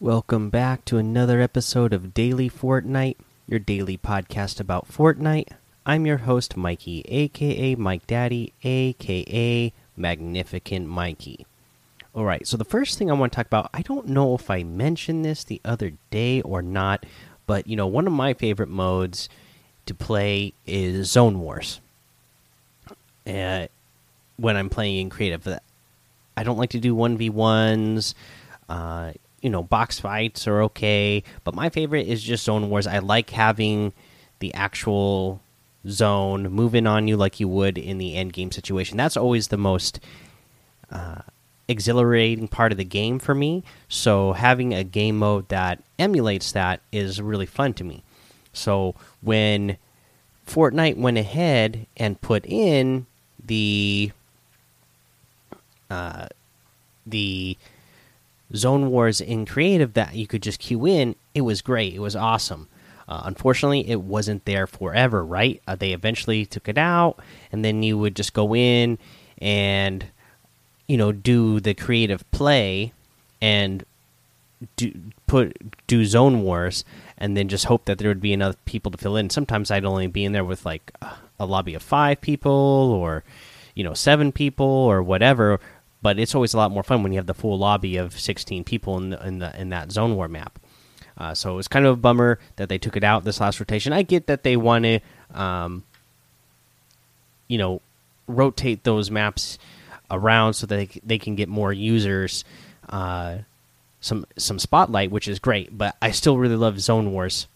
Welcome back to another episode of Daily Fortnite, your daily podcast about Fortnite. I'm your host, Mikey, aka Mike Daddy, aka Magnificent Mikey. Alright, so the first thing I want to talk about, I don't know if I mentioned this the other day or not, but you know, one of my favorite modes to play is Zone Wars. Uh, when I'm playing in creative, I don't like to do 1v1s. Uh, you know, box fights are okay, but my favorite is just zone wars. I like having the actual zone moving on you like you would in the end game situation. That's always the most uh, exhilarating part of the game for me. So having a game mode that emulates that is really fun to me. So when Fortnite went ahead and put in the uh, the Zone Wars in creative that you could just queue in, it was great. It was awesome. Uh, unfortunately, it wasn't there forever, right? Uh, they eventually took it out, and then you would just go in and, you know, do the creative play and do put do Zone Wars, and then just hope that there would be enough people to fill in. Sometimes I'd only be in there with like a lobby of five people, or you know, seven people, or whatever but it's always a lot more fun when you have the full lobby of 16 people in the, in, the, in that zone war map. Uh, so it was kind of a bummer that they took it out this last rotation. I get that they want to, um, you know, rotate those maps around so that they, they can get more users uh, some some spotlight, which is great. But I still really love Zone Wars,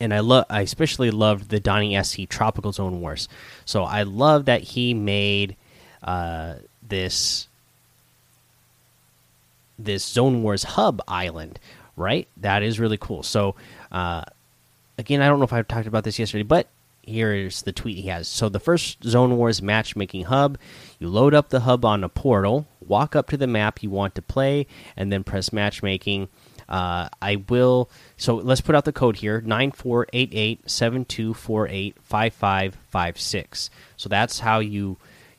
and I love I especially loved the Donnie SC Tropical Zone Wars. So I love that he made. Uh, this this Zone Wars hub island, right? That is really cool. So, uh, again, I don't know if I talked about this yesterday, but here's the tweet he has. So, the first Zone Wars matchmaking hub, you load up the hub on a portal, walk up to the map you want to play, and then press matchmaking. Uh, I will. So let's put out the code here: nine four eight eight seven two four eight five five five six. So that's how you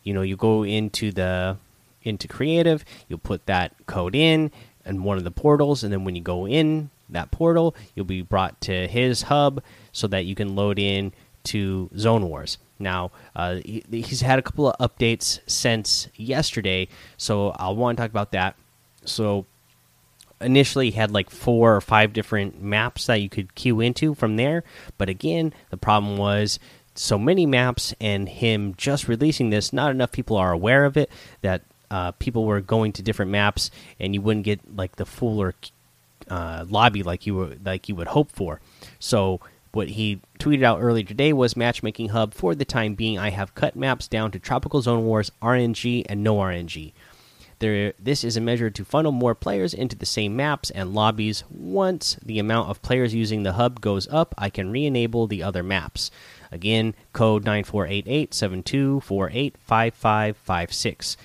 you know you go into the into creative you'll put that code in and one of the portals and then when you go in that portal you'll be brought to his hub so that you can load in to zone wars. Now uh, he, he's had a couple of updates since yesterday so i'll want to talk about that. So initially he had like four or five different maps that you could queue into from there but again the problem was so many maps and him just releasing this, not enough people are aware of it. That uh, people were going to different maps and you wouldn't get like the fuller uh, lobby like you were like you would hope for. So what he tweeted out earlier today was matchmaking hub for the time being. I have cut maps down to tropical zone wars, RNG, and no RNG. There, this is a measure to funnel more players into the same maps and lobbies. Once the amount of players using the hub goes up, I can re-enable the other maps. Again, code 948872485556.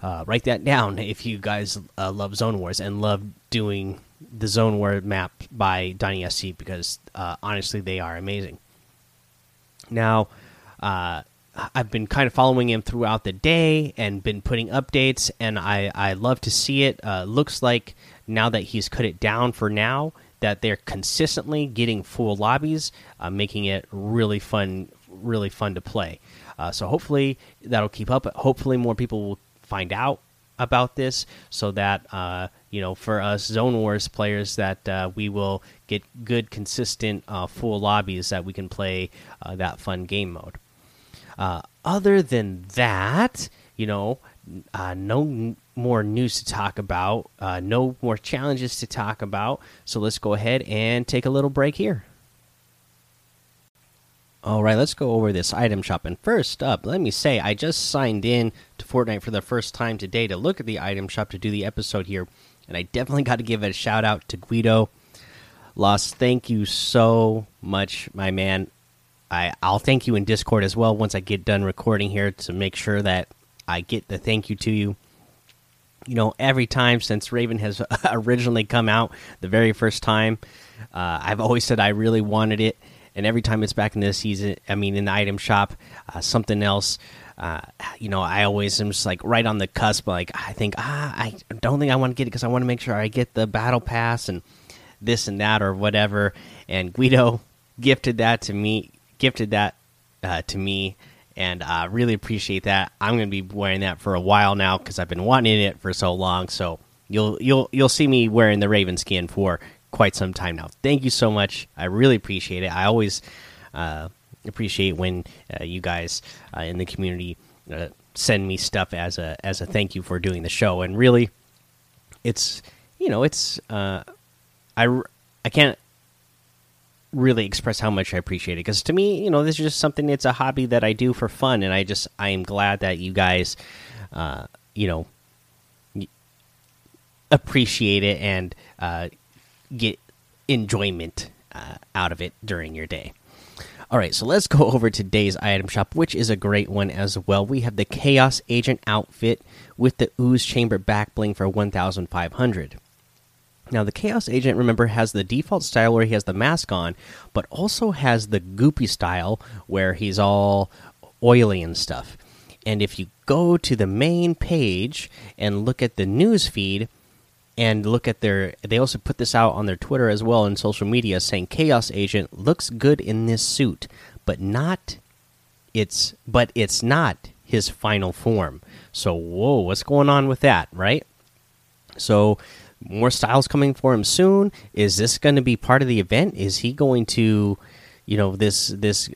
Uh, write that down if you guys uh, love Zone Wars and love doing the Zone War map by Donnie SC because uh, honestly, they are amazing. Now, uh, I've been kind of following him throughout the day and been putting updates, and I, I love to see it. Uh, looks like now that he's cut it down for now, that they're consistently getting full lobbies, uh, making it really fun, really fun to play. Uh, so hopefully that'll keep up. Hopefully more people will find out about this, so that uh, you know, for us Zone Wars players, that uh, we will get good, consistent, uh, full lobbies that we can play uh, that fun game mode. Other than that, you know, no more news to talk about, uh, no more challenges to talk about. So let's go ahead and take a little break here. All right, let's go over this item shop. And first up, let me say I just signed in to Fortnite for the first time today to look at the item shop to do the episode here. And I definitely got to give a shout out to Guido. Lost, thank you so much, my man. I, I'll thank you in Discord as well once I get done recording here to make sure that I get the thank you to you you know, every time since Raven has originally come out, the very first time, uh, I've always said I really wanted it, and every time it's back in the season, I mean, in the item shop, uh, something else. Uh, you know, I always am just like right on the cusp. Like, I think, ah, I don't think I want to get it because I want to make sure I get the battle pass and this and that or whatever. And Guido gifted that to me, gifted that uh, to me, and uh, really appreciate that. I'm going to be wearing that for a while now because I've been wanting it for so long. So you'll you'll you'll see me wearing the Raven skin for quite some time now. Thank you so much. I really appreciate it. I always uh, appreciate when uh, you guys uh, in the community uh, send me stuff as a as a thank you for doing the show. And really, it's you know it's I I can't really express how much I appreciate it because to me, you know, this is just something. It's a hobby that I do for fun, and I just I am glad that you guys, uh, you know, appreciate it and uh, get enjoyment uh, out of it during your day. All right, so let's go over today's item shop, which is a great one as well. We have the Chaos Agent outfit with the Ooze Chamber back bling for 1,500. Now, the Chaos Agent, remember, has the default style where he has the mask on, but also has the goopy style where he's all oily and stuff. And if you go to the main page and look at the news feed and look at their, they also put this out on their Twitter as well and social media saying Chaos Agent looks good in this suit, but not it's, but it's not his final form. So, whoa, what's going on with that, right? So, more styles coming for him soon. Is this going to be part of the event? Is he going to, you know, this this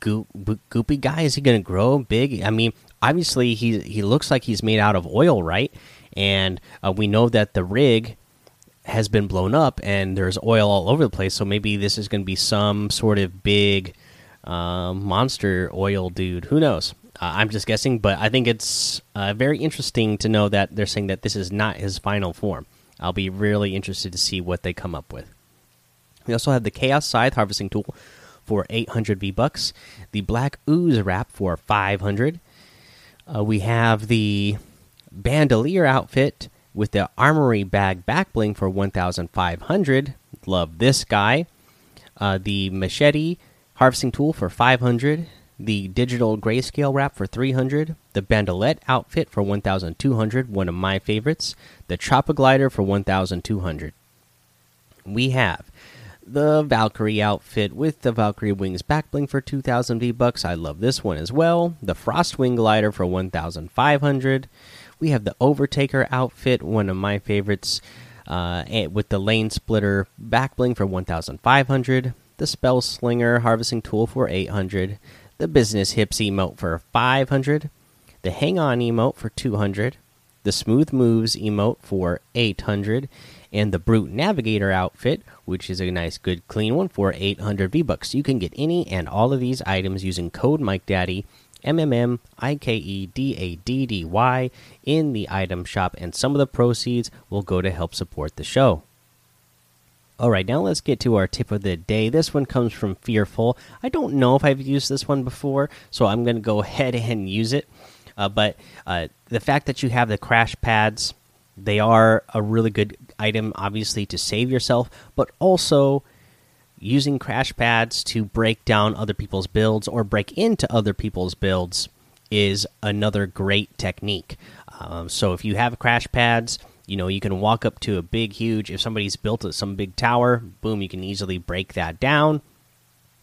goop, goopy guy? Is he going to grow big? I mean, obviously he he looks like he's made out of oil, right? And uh, we know that the rig has been blown up and there's oil all over the place. So maybe this is going to be some sort of big uh, monster oil dude. Who knows? Uh, I'm just guessing, but I think it's uh, very interesting to know that they're saying that this is not his final form. I'll be really interested to see what they come up with. We also have the Chaos Scythe harvesting tool for 800 V bucks, the Black Ooze wrap for 500. Uh, we have the Bandolier outfit with the Armory bag back bling for 1,500. Love this guy. Uh, the Machete harvesting tool for 500 the digital grayscale wrap for 300 the bandolette outfit for 1200 one of my favorites the choppa glider for 1200 we have the valkyrie outfit with the valkyrie wings back bling for 2000 v bucks i love this one as well. The frostwing glider for 1500 we have the overtaker outfit one of my favorites uh, with the lane splitter back bling for 1500 the spell slinger harvesting tool for 800 the business hips emote for 500, the hang on emote for 200, the smooth moves emote for 800, and the brute navigator outfit, which is a nice, good, clean one for 800 V bucks. You can get any and all of these items using code Mike Daddy. M M M I K E D A D D Y in the item shop, and some of the proceeds will go to help support the show. All right, now let's get to our tip of the day. This one comes from Fearful. I don't know if I've used this one before, so I'm going to go ahead and use it. Uh, but uh, the fact that you have the crash pads, they are a really good item, obviously, to save yourself, but also using crash pads to break down other people's builds or break into other people's builds is another great technique. Um, so if you have crash pads, you know you can walk up to a big huge if somebody's built some big tower boom you can easily break that down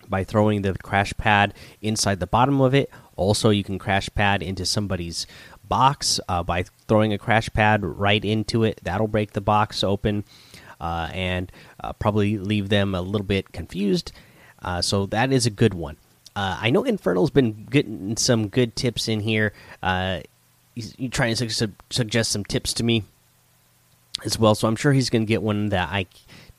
by throwing the crash pad inside the bottom of it. Also you can crash pad into somebody's box uh, by throwing a crash pad right into it. That'll break the box open uh, and uh, probably leave them a little bit confused. Uh, so that is a good one. Uh, i know infernal's been getting some good tips in here. Uh, he's, trying to su suggest some tips to me as well. So I'm sure he's going to get one that I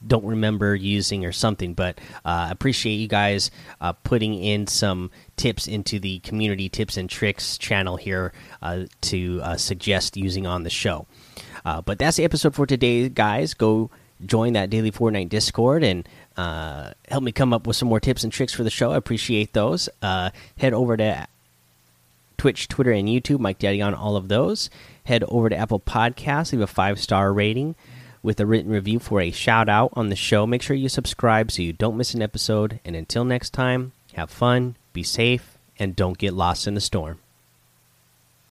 don't remember using or something. But uh, appreciate you guys uh, putting in some tips into the community tips and tricks channel here uh, to uh, suggest using on the show. Uh, but that's the episode for today, guys. Go join that daily Fortnite Discord and uh, help me come up with some more tips and tricks for the show. I appreciate those. head over to Twitch, Twitter, and YouTube. Mike Daddy on all of those. Head over to Apple Podcasts, leave a five star rating with a written review for a shout out on the show. Make sure you subscribe so you don't miss an episode. And until next time, have fun, be safe, and don't get lost in the storm.